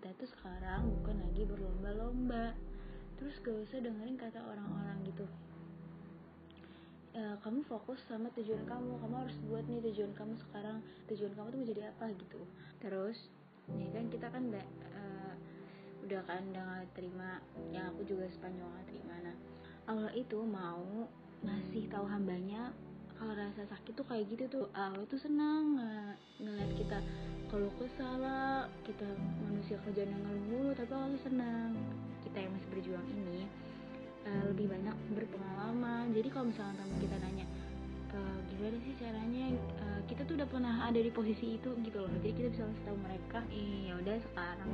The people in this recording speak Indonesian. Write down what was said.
kita tuh sekarang bukan lagi berlomba-lomba. Terus gak usah dengerin kata orang-orang gitu. E, kamu fokus sama tujuan kamu kamu harus buat nih tujuan kamu sekarang tujuan kamu tuh menjadi apa gitu. Terus nih kan kita kan e, udah kan udah terima yang aku juga Spanyol gak terima. Nah Allah itu mau ngasih tahu hambanya kalau rasa sakit tuh kayak gitu tuh. Allah tuh senang ng ngeliat kita kalau kesal kita manusia kerjaan yang ngeluh tapi Allah tuh senang. Kita yang masih berjuang ini uh, lebih banyak berpengalaman. Jadi kalau misalnya teman kita nanya e, gimana sih caranya? Uh, kita tuh udah pernah ada di posisi itu gitu loh. Jadi kita bisa kasih tahu mereka iya udah sekarang